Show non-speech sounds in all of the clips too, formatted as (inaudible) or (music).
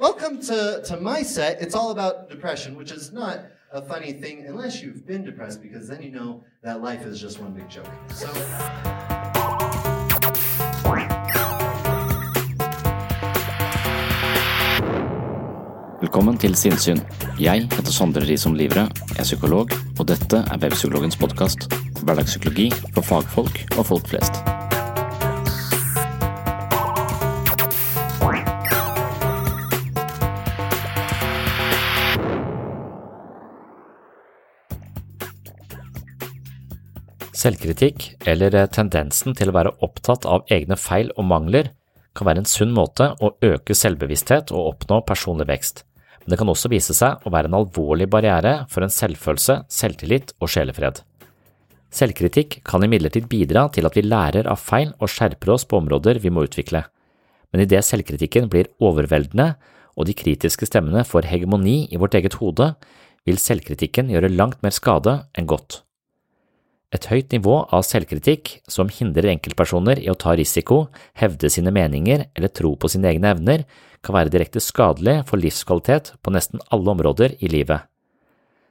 Welcome to, to my set. It's all about depression, which is not a funny thing unless you've been depressed, because then you know that life is just one big joke. So. Velkommen til Sinnsyn. Jeg heter Sondre Risom Livre, er psykolog, og dette er Webpsykologens podkast. Hverdagspsykologi for fagfolk og folk flest. Selvkritikk, eller tendensen til å være opptatt av egne feil og mangler, kan være en sunn måte å øke selvbevissthet og oppnå personlig vekst, men det kan også vise seg å være en alvorlig barriere for en selvfølelse, selvtillit og sjelefred. Selvkritikk kan imidlertid bidra til at vi lærer av feil og skjerper oss på områder vi må utvikle, men idet selvkritikken blir overveldende og de kritiske stemmene får hegemoni i vårt eget hode, vil selvkritikken gjøre langt mer skade enn godt. Et høyt nivå av selvkritikk som hindrer enkeltpersoner i å ta risiko, hevde sine meninger eller tro på sine egne evner, kan være direkte skadelig for livskvalitet på nesten alle områder i livet.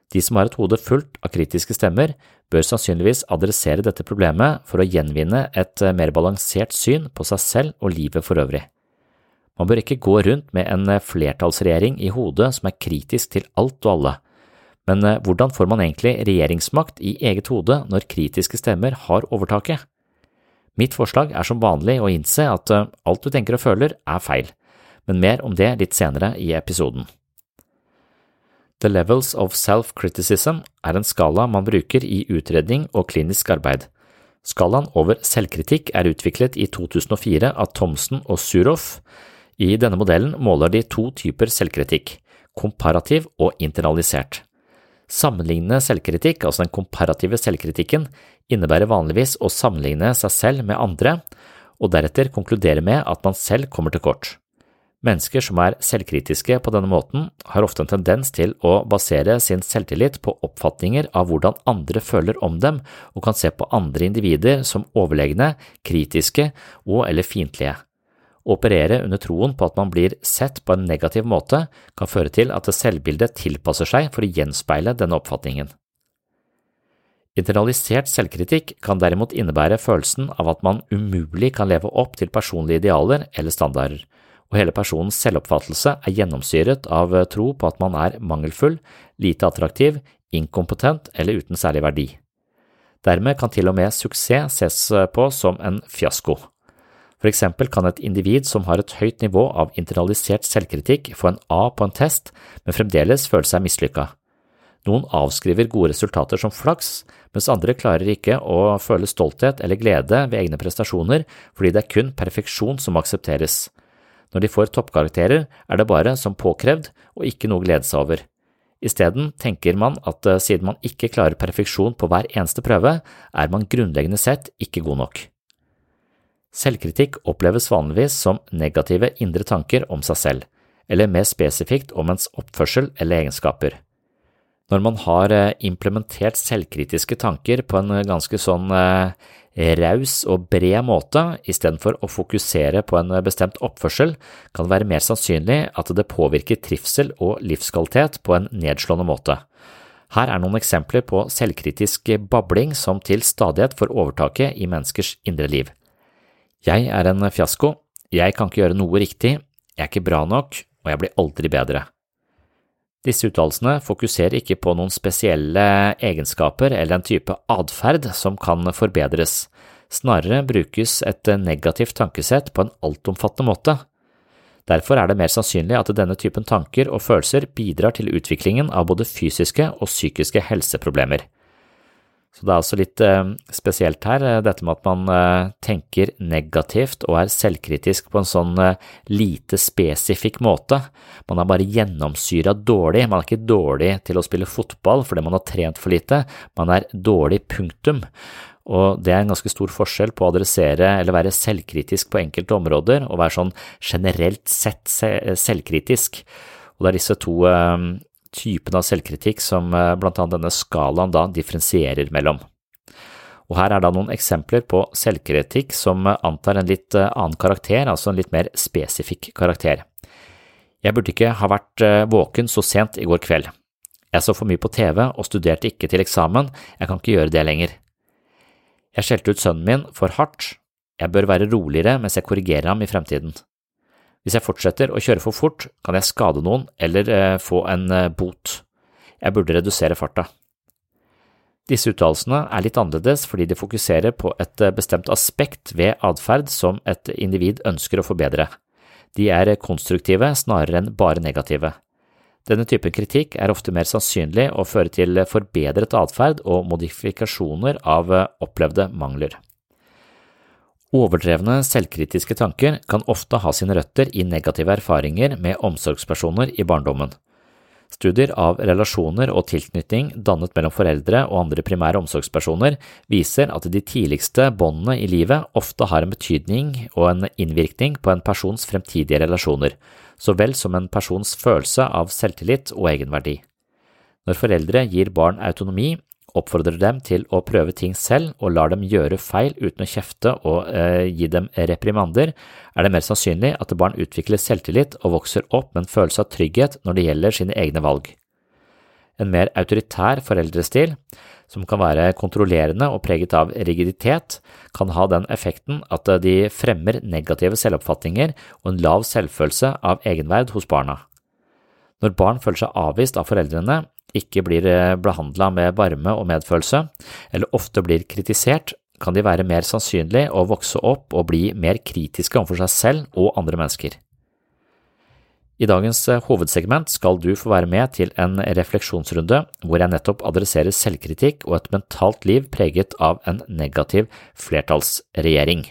De som har et hode fullt av kritiske stemmer, bør sannsynligvis adressere dette problemet for å gjenvinne et mer balansert syn på seg selv og livet for øvrig. Man bør ikke gå rundt med en flertallsregjering i hodet som er kritisk til alt og alle men eh, hvordan får man egentlig regjeringsmakt i eget hode når kritiske stemmer har overtaket? Mitt forslag er som vanlig å innse at eh, alt du tenker og føler er feil, men mer om det litt senere i episoden. The Levels of Self-Criticism er en skala man bruker i utredning og klinisk arbeid. Skalaen over selvkritikk er utviklet i 2004 av Thomsen og Suroff. I denne modellen måler de to typer selvkritikk, komparativ og internalisert. Sammenlignende selvkritikk, altså den komparative selvkritikken, innebærer vanligvis å sammenligne seg selv med andre, og deretter konkludere med at man selv kommer til kort. Mennesker som er selvkritiske på denne måten, har ofte en tendens til å basere sin selvtillit på oppfatninger av hvordan andre føler om dem, og kan se på andre individer som overlegne, kritiske og eller fiendtlige. Å operere under troen på at man blir sett på en negativ måte, kan føre til at selvbildet tilpasser seg for å gjenspeile denne oppfatningen. Internalisert selvkritikk kan derimot innebære følelsen av at man umulig kan leve opp til personlige idealer eller standarder, og hele personens selvoppfattelse er gjennomsyret av tro på at man er mangelfull, lite attraktiv, inkompetent eller uten særlig verdi. Dermed kan til og med suksess ses på som en fiasko. For eksempel kan et individ som har et høyt nivå av internalisert selvkritikk få en A på en test, men fremdeles føle seg mislykka. Noen avskriver gode resultater som flaks, mens andre klarer ikke å føle stolthet eller glede ved egne prestasjoner fordi det er kun perfeksjon som aksepteres. Når de får toppkarakterer, er det bare som påkrevd og ikke noe å glede seg over. Isteden tenker man at eh, siden man ikke klarer perfeksjon på hver eneste prøve, er man grunnleggende sett ikke god nok. Selvkritikk oppleves vanligvis som negative indre tanker om seg selv, eller mer spesifikt om ens oppførsel eller egenskaper. Når man har eh, implementert selvkritiske tanker på en ganske sånn eh, raus og bred måte, istedenfor å fokusere på en bestemt oppførsel, kan det være mer sannsynlig at det påvirker trivsel og livskvalitet på en nedslående måte. Her er noen eksempler på selvkritisk babling som til stadighet får overtaket i menneskers indre liv. Jeg er en fiasko, jeg kan ikke gjøre noe riktig, jeg er ikke bra nok, og jeg blir aldri bedre. Disse uttalelsene fokuserer ikke på noen spesielle egenskaper eller en type atferd som kan forbedres, snarere brukes et negativt tankesett på en altomfattende måte. Derfor er det mer sannsynlig at denne typen tanker og følelser bidrar til utviklingen av både fysiske og psykiske helseproblemer. Så det er altså litt eh, spesielt her, eh, dette med at man eh, tenker negativt og er selvkritisk på en sånn lite spesifikk måte. Man er bare gjennomsyra dårlig, man er ikke dårlig til å spille fotball fordi man har trent for lite, man er dårlig punktum. Og det er en ganske stor forskjell på å adressere eller være selvkritisk på enkelte områder og være sånn generelt sett selvkritisk. Og det er disse to typen av selvkritikk som eh, blant annet denne skalaen da differensierer mellom. Og Her er da noen eksempler på selvkritikk som eh, antar en litt eh, annen karakter, altså en litt mer spesifikk karakter. Jeg burde ikke ha vært våken så sent i går kveld. Jeg så for mye på TV og studerte ikke til eksamen, jeg kan ikke gjøre det lenger. Jeg skjelte ut sønnen min for hardt, jeg bør være roligere mens jeg korrigerer ham i fremtiden. Hvis jeg fortsetter å kjøre for fort, kan jeg skade noen eller eh, få en eh, bot. Jeg burde redusere farta. Disse uttalelsene er litt annerledes fordi de fokuserer på et eh, bestemt aspekt ved atferd som et individ ønsker å forbedre. De er konstruktive snarere enn bare negative. Denne typen kritikk er ofte mer sannsynlig å føre til forbedret atferd og modifikasjoner av opplevde mangler. Overdrevne selvkritiske tanker kan ofte ha sine røtter i negative erfaringer med omsorgspersoner i barndommen. Studier av relasjoner og tilknytning dannet mellom foreldre og andre primære omsorgspersoner viser at de tidligste båndene i livet ofte har en betydning og en innvirkning på en persons fremtidige relasjoner, så vel som en persons følelse av selvtillit og egenverdi. Når foreldre gir barn autonomi, oppfordrer dem til å prøve ting selv og lar dem gjøre feil uten å kjefte og eh, gi dem reprimander, er det mer sannsynlig at barn utvikler selvtillit og vokser opp med en følelse av trygghet når det gjelder sine egne valg. En mer autoritær foreldrestil, som kan være kontrollerende og preget av rigiditet, kan ha den effekten at de fremmer negative selvoppfatninger og en lav selvfølelse av egenverd hos barna. Når barn føler seg avvist av foreldrene, ikke blir eh, behandla med varme og medfølelse, eller ofte blir kritisert, kan de være mer sannsynlig å vokse opp og bli mer kritiske overfor seg selv og andre mennesker. I dagens eh, hovedsegment skal du få være med til en refleksjonsrunde hvor jeg nettopp adresserer selvkritikk og et mentalt liv preget av en negativ flertallsregjering.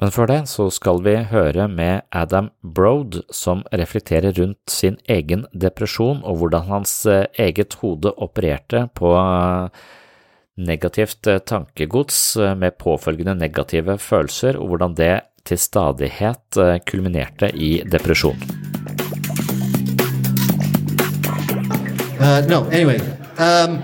Men før det så skal vi høre med Adam Broad, som reflekterer rundt sin egen depresjon og hvordan hans eh, eget hode opererte på eh, negativt eh, tankegods med påfølgende negative følelser, og hvordan det til stadighet kulminerte i depresjon. Uh, no, anyway, um,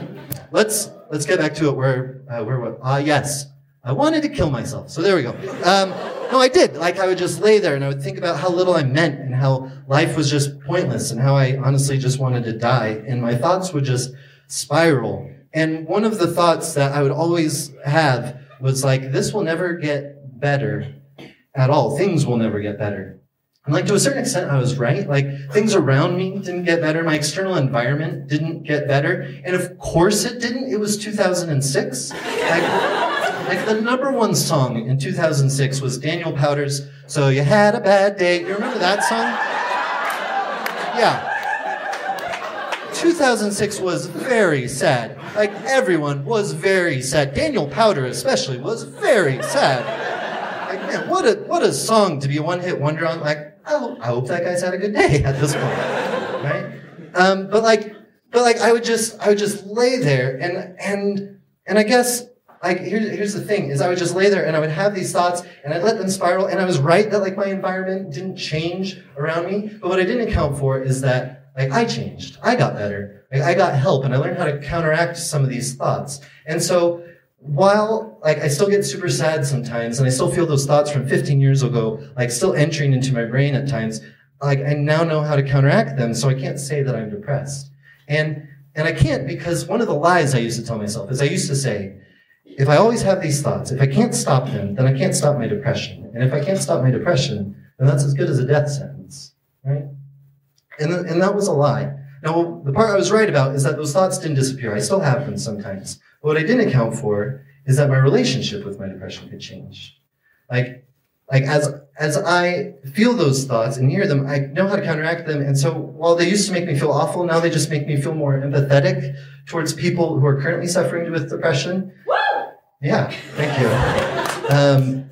let's let's get back to it where uh, uh. I wanted to kill myself. So there we go. Um, no, I did. Like I would just lay there and I would think about how little I meant and how life was just pointless and how I honestly just wanted to die. And my thoughts would just spiral. And one of the thoughts that I would always have was like, this will never get better at all. Things will never get better. And like to a certain extent, I was right. Like things around me didn't get better. My external environment didn't get better. And of course it didn't. It was 2006. Like, like the number one song in 2006 was Daniel Powder's So You Had a Bad Day. You remember that song? Yeah. 2006 was very sad. Like everyone was very sad. Daniel Powder especially was very sad. Like man, what a what a song to be a one-hit wonder on. Like oh, I hope that guy's had a good day (laughs) at this point, right? Um, but like, but like I would just I would just lay there and and and I guess like here's, here's the thing is I would just lay there and I would have these thoughts and I'd let them spiral and I was right that like my environment didn't change around me. But what I didn't account for is that like I changed. I got better. Like, I got help and I learned how to counteract some of these thoughts. And so while like I still get super sad sometimes and I still feel those thoughts from 15 years ago, like still entering into my brain at times, like I now know how to counteract them. So I can't say that I'm depressed. And, and I can't because one of the lies I used to tell myself is I used to say, if I always have these thoughts, if I can't stop them, then I can't stop my depression. And if I can't stop my depression, then that's as good as a death sentence, right? And, and that was a lie. Now, the part I was right about is that those thoughts didn't disappear. I still have them sometimes. But what I didn't account for is that my relationship with my depression could change. Like, like as as I feel those thoughts and hear them, I know how to counteract them. And so while they used to make me feel awful, now they just make me feel more empathetic towards people who are currently suffering with depression. Woo! Yeah, thank you. Um,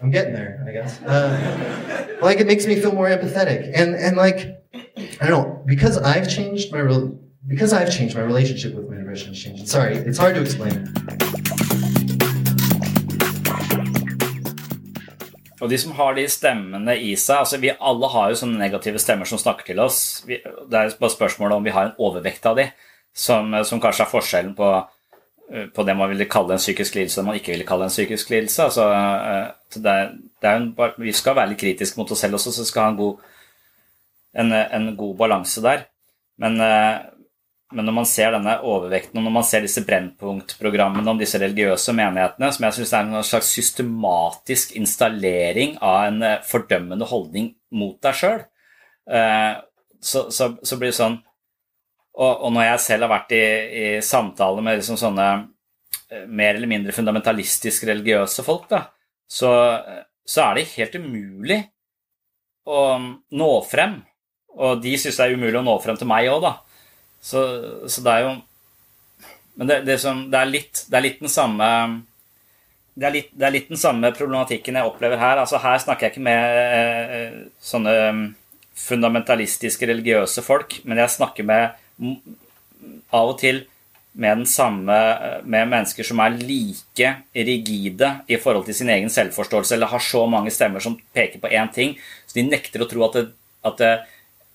I'm getting there, I guess. Uh, like it makes me feel more empathetic, and and like I don't know because I've changed my re- because I've changed my relationship with my depression has changed. Sorry, it's hard to explain. Og de som har de stemmene i seg altså Vi alle har jo sånne negative stemmer som snakker til oss. Det er bare spørsmålet om vi har en overvekt av de, som, som kanskje er forskjellen på, på, det man ville kalle en psykisk lidelse og det man ikke ville kalle en psykisk lidelse. Altså, eh, det er, det er en, vi skal være litt kritiske mot oss selv også, så vi skal ha en god, en, en god balanse der. Men eh, men når man ser denne overvekten, og når man ser disse Brennpunkt-programmene om disse religiøse menighetene, som jeg syns er en slags systematisk installering av en eh, fordømmende holdning mot deg sjøl, eh, så, så, så, blir det sånn og, og, når jeg selv har vært i, i samtale med liksom sånne eh, mer eller mindre fundamentalistisk religiøse folk, da, så, så er det helt umulig å nå frem. Og de syns det er umulig å nå frem til meg òg, da. Så, så, det er jo Men det, det, som, det, er litt, det, er litt, den samme er, litt, det er, litt, den samme problematikken jeg opplever her. Altså Her snakker jeg ikke med eh, sånne mm, fundamentalistiske, religiøse folk, men jeg snakker med av og til med, samme, med mennesker som er like rigide i forhold til sin egen selvforståelse, eller har så mange stemmer som peker på én ting, så de nekter å tro at, at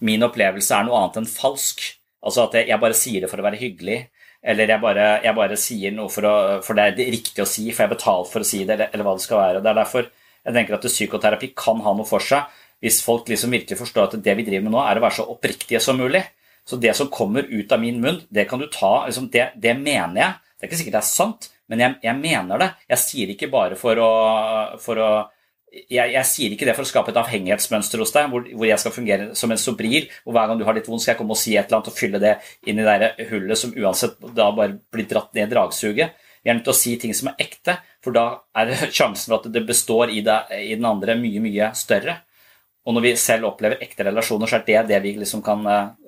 min opplevelse er noe annet enn falsk. Altså at jeg bare sier det for å være hyggelig. Eller jeg bare, jeg bare sier noe for, å, for, det er riktig å si, for jeg har betalt for å si det, eller, eller, hva det skal være. Det er derfor jeg tenker at psykoterapi kan ha noe for seg, hvis folk liksom virkelig forstår at det vi driver med nå, er å være så oppriktige som mulig. Så det som kommer ut av min munn, det kan du ta liksom, det, det, mener jeg. Det er ikke sikkert det er sant, men jeg, jeg mener det. Jeg sier ikke bare for å, for å jeg, jeg, sier ikke det for å skape et avhengighetsmønster hos deg, hvor, hvor, jeg skal fungere som en sobril, hvor hver gang du har litt vondt, skal jeg komme og si et eller annet og fylle det inn i det hullet som uansett da bare blir dratt ned i dragsuget. Vi er nødt til å si ting som er ekte, for da er (laughs) sjansen for at det består i, det, i den andre, mye, mye større. Og når vi selv opplever ekte relasjoner, så er det det vi liksom kan,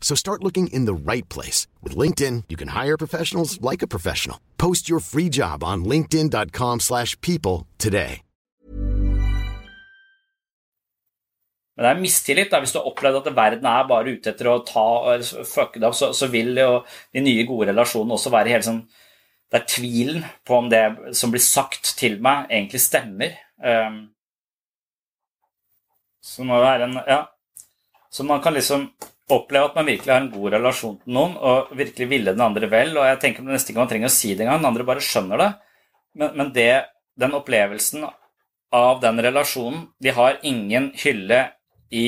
So start looking in the right place. With LinkedIn, you can hire professionals like a professional. Post your free job on linkedin.com slash people today. Men det er mistillit. da, Hvis du har opplevd at verden er bare ute etter å ta fucke deg opp, så, så, vil jo de nye, gode relasjonene også være helt sånn Det er tvilen på om det som blir sagt til meg, egentlig stemmer. Um, så må være en Ja. Så man kan liksom oppleve at man virkelig har en god relasjon til noen og virkelig ville den andre vel. Og jeg tenker neste ikke man trenger å si det engang, den andre bare skjønner det. Men, men det, den opplevelsen av den relasjonen De har ingen hylle i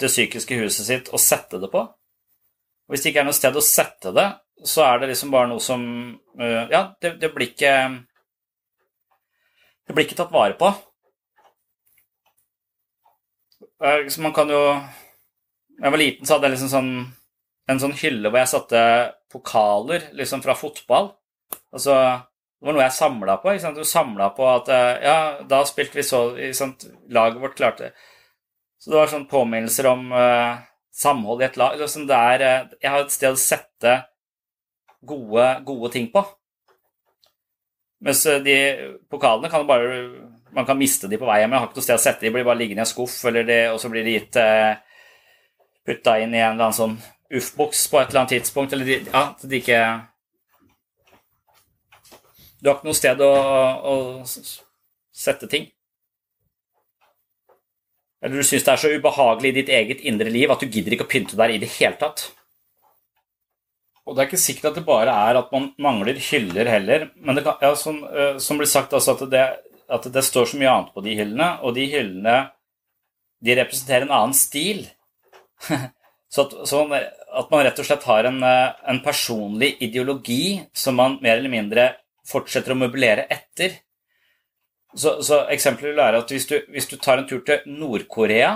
det psykiske huset sitt å sette det på. Og hvis det ikke er noe sted å sette det, så er det liksom bare noe som øh, Ja, det, det blir ikke Det blir ikke tatt vare på. Så man kan jo Da jeg var liten, så hadde jeg liksom sånn, en sånn hylle hvor jeg satte pokaler liksom fra fotball. Altså, det var noe jeg samla på. Ikke sant? Du samla på at øh, Ja, da spilte vi så Laget vårt klarte det så det var sånn påminnelser om uh, samhold i et lag. Liksom er, uh, jeg har et sted å sette gode, gode ting på. Mens uh, de pokalene kan bare Man kan miste de på vei hjem. Jeg har ikke noe sted å sette de, blir bare liggende i en skuff, det, og så blir de gitt putta inn i en eller annen sånn uff-boks på et eller annet tidspunkt. Eller de, ja, de ikke Du har ikke noe sted å, å sette ting. Eller du syns det er så ubehagelig i ditt eget indre liv at du gidder ikke å pynte der i det hele tatt. Og det er ikke sikkert at det bare er at man mangler hyller heller. Men det kan, ja, som, uh, som blir sagt, altså at, det, at, det, står så mye annet på de hyllene, og de hyllene de representerer en annen stil. Så, at, så at, man rett og slett har en, eh, en personlig ideologi som man mer eller mindre fortsetter å møblere etter. Så, så eksempelet vil være at hvis du, hvis du tar en tur til Nord-Korea,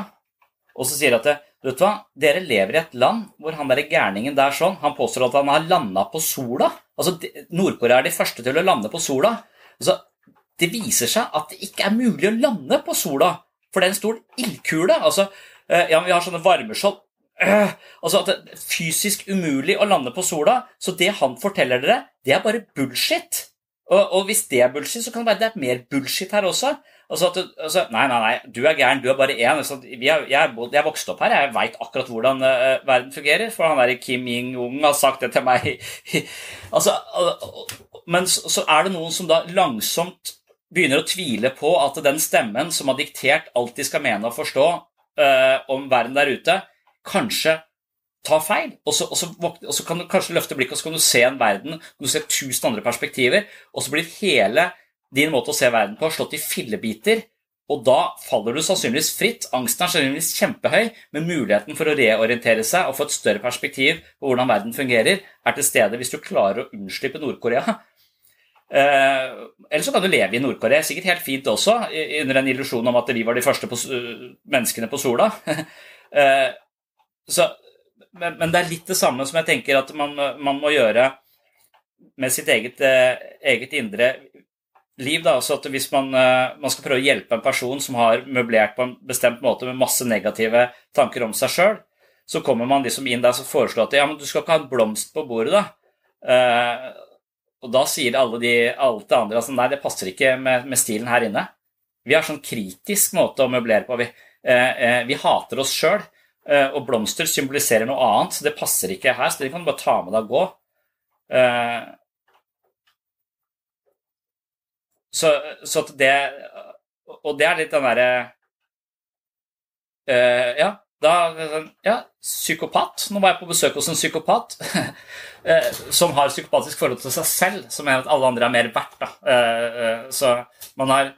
og så sier at det, vet du hva, dere lever i et land hvor han der gærningen der sånn, han påstår at han har landa på sola. Altså, Nord-Korea er de første til å lande på sola. Altså, det viser seg at det ikke er mulig å lande på sola, for det er en stor ildkule. Altså, eh, ja, vi har sånne varmeskjold øh, Altså at det er fysisk umulig å lande på sola. Så det han forteller dere, det er bare bullshit. Og, og, hvis det er bullshit, så kan det være det er mer bullshit her også. Altså at, altså, nei, nei, nei, du er gæren, du er bare én. Altså, jeg, jeg, vokst opp her, jeg veit akkurat hvordan uh, verden fungerer. For han der Kim Ying Ung har sagt det til meg. altså, men så, så er det noen som da langsomt begynner å tvile på at den stemmen som har diktert alt de skal mene og forstå uh, om verden der ute, kanskje ta feil. Og så, og, så, og så, kan du kanskje løfte blikket og så kan du se en verden, kan du se tusen andre perspektiver, og så blir hele din måte å se verden på slått i fillebiter. Og da faller du sannsynligvis fritt. Angsten er sannsynligvis kjempehøy, men muligheten for å reorientere seg og få et større perspektiv på hvordan verden fungerer, er til stede hvis du klarer å unnslippe Nord-Korea. Eh, eller så kan du leve i Nord-Korea, sikkert helt fint også, under en illusjon om at vi var de første på, menneskene på sola. (laughs) eh, så, men, men, det er litt det samme som jeg tenker at man, man må gjøre med sitt eget, eh, eget indre liv. Da. Så at hvis man, eh, man, skal prøve å hjelpe en person som har møblert på en bestemt måte med masse negative tanker om seg sjøl, så kommer man liksom inn der og foreslår at ja, men du skal ikke ha en blomst på bordet, da. Og da sier alle de, alt det andre altså nei, det passer ikke med, med, stilen her inne. Vi har sånn kritisk måte å møblere på. Vi, eh, eh vi hater oss sjøl. Eh, og blomster symboliserer noe annet, så det passer ikke her. Så det kan du bare ta med deg og gå. Eh, så, så det Og det er litt den derre eh, Ja, da Ja, psykopat. Nå var jeg på besøk hos en psykopat (laughs) som har psykopatisk forhold til seg selv, som mener at alle andre er mer verdt. Da. Så man har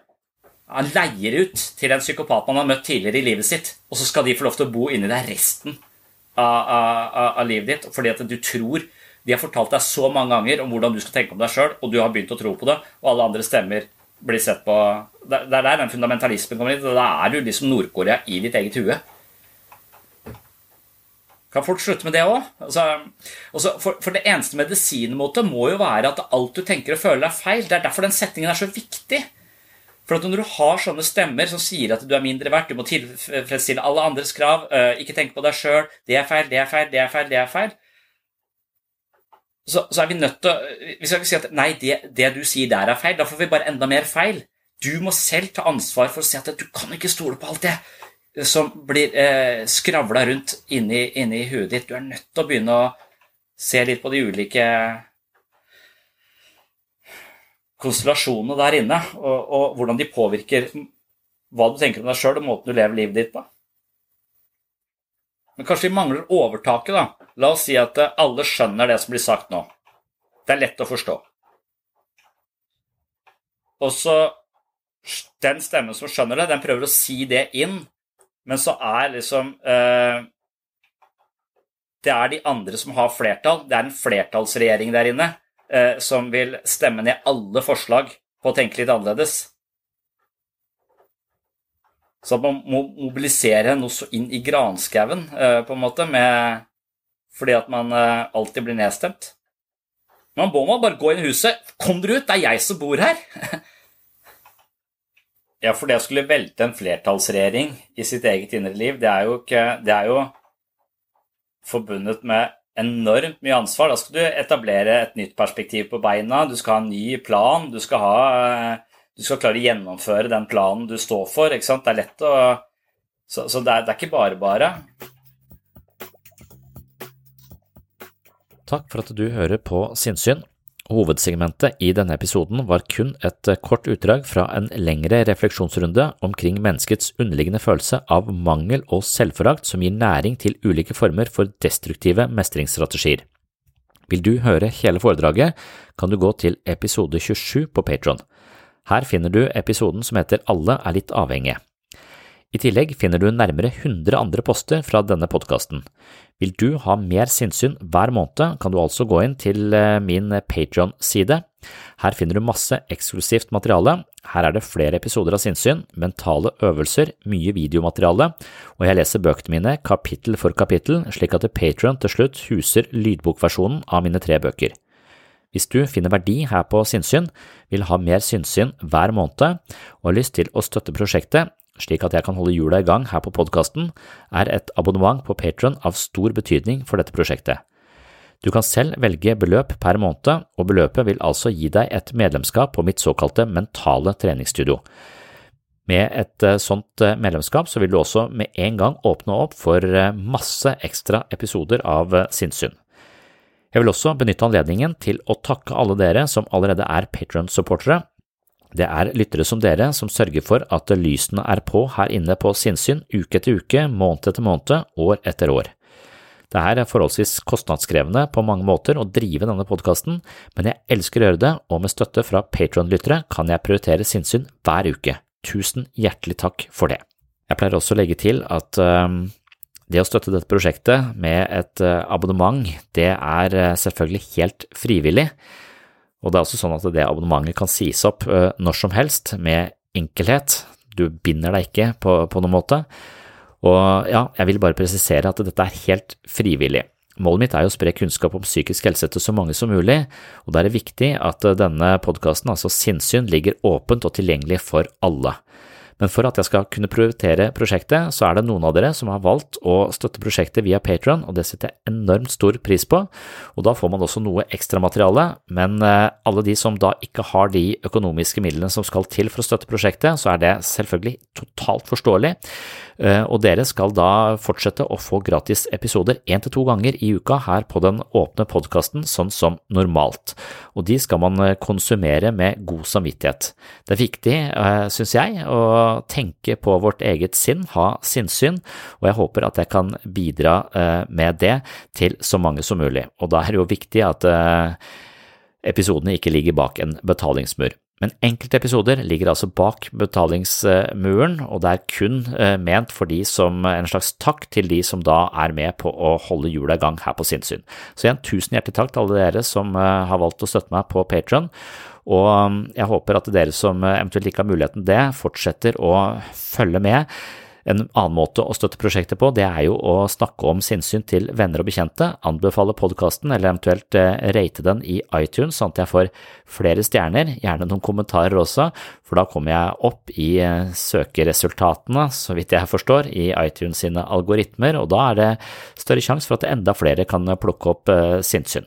han leier ut til en psykopat man har møtt tidligere i livet sitt, og så skal de få lov til å bo inni deg resten av, av, av, livet ditt fordi at du tror De har fortalt deg så mange ganger om hvordan du skal tenke om deg sjøl, og du har begynt å tro på det, og alle andre stemmer blir sett på Det er der den fundamentalismen kommer inn. Da er du liksom Nord-Korea i ditt eget hue. Kan fort slutte med det òg. Altså, for, for, det eneste medisinen mot det må jo være at alt du tenker og føler, er feil. Det er derfor den setningen er så viktig. For når du har sånne stemmer som sier at du er mindre verdt, du må tilfredsstille alle andres krav, ikke tenke på deg sjøl, det er feil, det er feil, det er feil, det er feil så, så er vi nødt til å Vi skal ikke si at nei, det, det, du sier der, er feil. Da får vi bare enda mer feil. Du må selv ta ansvar for å si at du kan ikke stole på alt det som blir eh, skravla rundt inni, inni huet ditt. Du er nødt til å begynne å se litt på de ulike konstellasjonene der inne, og, og hvordan de påvirker hva du tenker om deg sjøl og måten du lever livet ditt på. Men kanskje vi mangler overtaket, da. La oss si at eh, alle skjønner det som blir sagt nå. Det er lett å forstå. Og så Den stemmen som skjønner det, den prøver å si det inn, men så er liksom eh, Det er de andre som har flertall. Det er en flertallsregjering der inne eh, som vil stemme ned alle forslag på å tenke litt annerledes. Så at man må mobilisere noe så inn i granskauen, eh, på en måte, med, fordi at man eh, alltid blir nedstemt. Man må bare gå inn i huset. 'Kom dere ut, det er jeg som bor her!' (laughs) ja, for det å skulle velte en flertallsregjering i sitt eget indre liv, det er jo, ikke, det er jo forbundet med enormt mye ansvar. Da skal du etablere et nytt perspektiv på beina, du skal ha en ny plan, du skal ha du skal klare å gjennomføre den planen du står for. ikke sant? Det er lett å Så, så det, er, det er ikke bare bare. Takk for at du hører på Sinnsyn. Hovedsegmentet i denne episoden var kun et kort utdrag fra en lengre refleksjonsrunde omkring menneskets underliggende følelse av mangel og selvforakt som gir næring til ulike former for destruktive mestringsstrategier. Vil du høre hele foredraget, kan du gå til episode 27 på Patron. Her finner du episoden som heter Alle er litt avhengige. I tillegg finner du nærmere 100 andre poster fra denne podkasten. Vil du ha mer sinnssyn hver måned, kan du altså gå inn til eh, min Patron-side. Her finner du masse eksklusivt materiale. Her er det flere episoder av sinnssyn, mentale øvelser, mye videomateriale, og jeg leser bøkene mine kapittel for kapittel, slik at Patron til slutt huser lydbokversjonen av mine tre bøker. Hvis du finner verdi her på Sinnsyn, vil ha mer sinnssyn hver måned og har lyst til å støtte prosjektet, slik at jeg kan holde hjula i gang her på podkasten, er et abonnement på Patron av stor betydning for dette prosjektet. Du kan selv velge beløp per måned, og beløpet vil altså gi deg et medlemskap på mitt såkalte mentale treningsstudio. Med et eh, sånt eh, medlemskap så vil du også med en gang åpne opp for eh, masse ekstra episoder av sinnssyn. Jeg vil også benytte anledningen til å takke alle dere som allerede er Patron-supportere. Det er lyttere som dere som sørger for at lysene er på her inne på sinnssyn uke etter uke, måned etter måned, år etter år. Det er forholdsvis kostnadskrevende på mange måter å drive denne podkasten, men jeg elsker å gjøre det, og med støtte fra Patron-lyttere kan jeg prioritere sinnssyn hver uke. Tusen hjertelig takk for det. Jeg pleier også å legge til at um, det å støtte dette prosjektet med et eh, abonnement, det er eh, selvfølgelig helt frivillig, og det er også sånn at det abonnementet kan sies opp eh, når som helst med enkelhet. Du binder deg ikke på, på noen måte. Og ja, jeg vil bare presisere at dette er helt frivillig. Målet mitt er jo å spre kunnskap om psykisk helse til så mange som mulig, og da er det viktig at denne podkasten, altså Sinnsyn, ligger åpent og tilgjengelig for alle. Men for at jeg skal kunne prioritere prosjektet, så er det noen av dere som har valgt å støtte prosjektet via Patron, og det setter jeg enormt stor pris på. Og da får man også noe ekstramateriale, men eh, alle de som da ikke har de økonomiske midlene som skal til for å støtte prosjektet, så er det selvfølgelig totalt forståelig. Eh, og dere skal da fortsette å få gratis episoder én til to ganger i uka her på den åpne podkasten, sånn som normalt. Og de skal man eh, konsumere med god samvittighet. Det er viktig, synes jeg, å tenke på vårt eget sinn, ha sinnssyn, og jeg håper at jeg kan bidra eh, med det til så mange som mulig. Og da er det jo viktig at eh, episodene ikke ligger bak en betalingsmur. Men enkelte episoder ligger altså bak betalingsmuren, og det er kun eh, ment for de som en slags takk til de som da er med på å holde hjula i gang her på Sinnsyn. Så igjen, tusen hjertelig takk til alle dere som har valgt å støtte meg på Patron. Og jeg håper at dere som eventuelt ikke har muligheten det, fortsetter å følge med. En annen måte å støtte prosjektet på, det er jo å snakke om sinnssyn til venner og bekjente, anbefale podkasten eller eventuelt eh, rate den i iTunes sånn at jeg får flere stjerner, gjerne noen kommentarer også, for da kommer jeg opp i eh, søkeresultatene, så vidt jeg forstår, i iTunes sine algoritmer, og da er det større sjanse for at enda flere kan plukke opp eh, sinnssyn.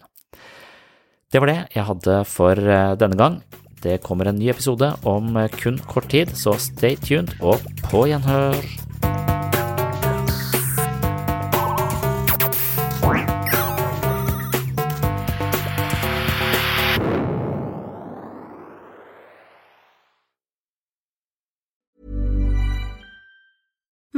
Det var det jeg hadde for denne gang. Det kommer en ny episode om kun kort tid, så stay tuned og på gjenhør! you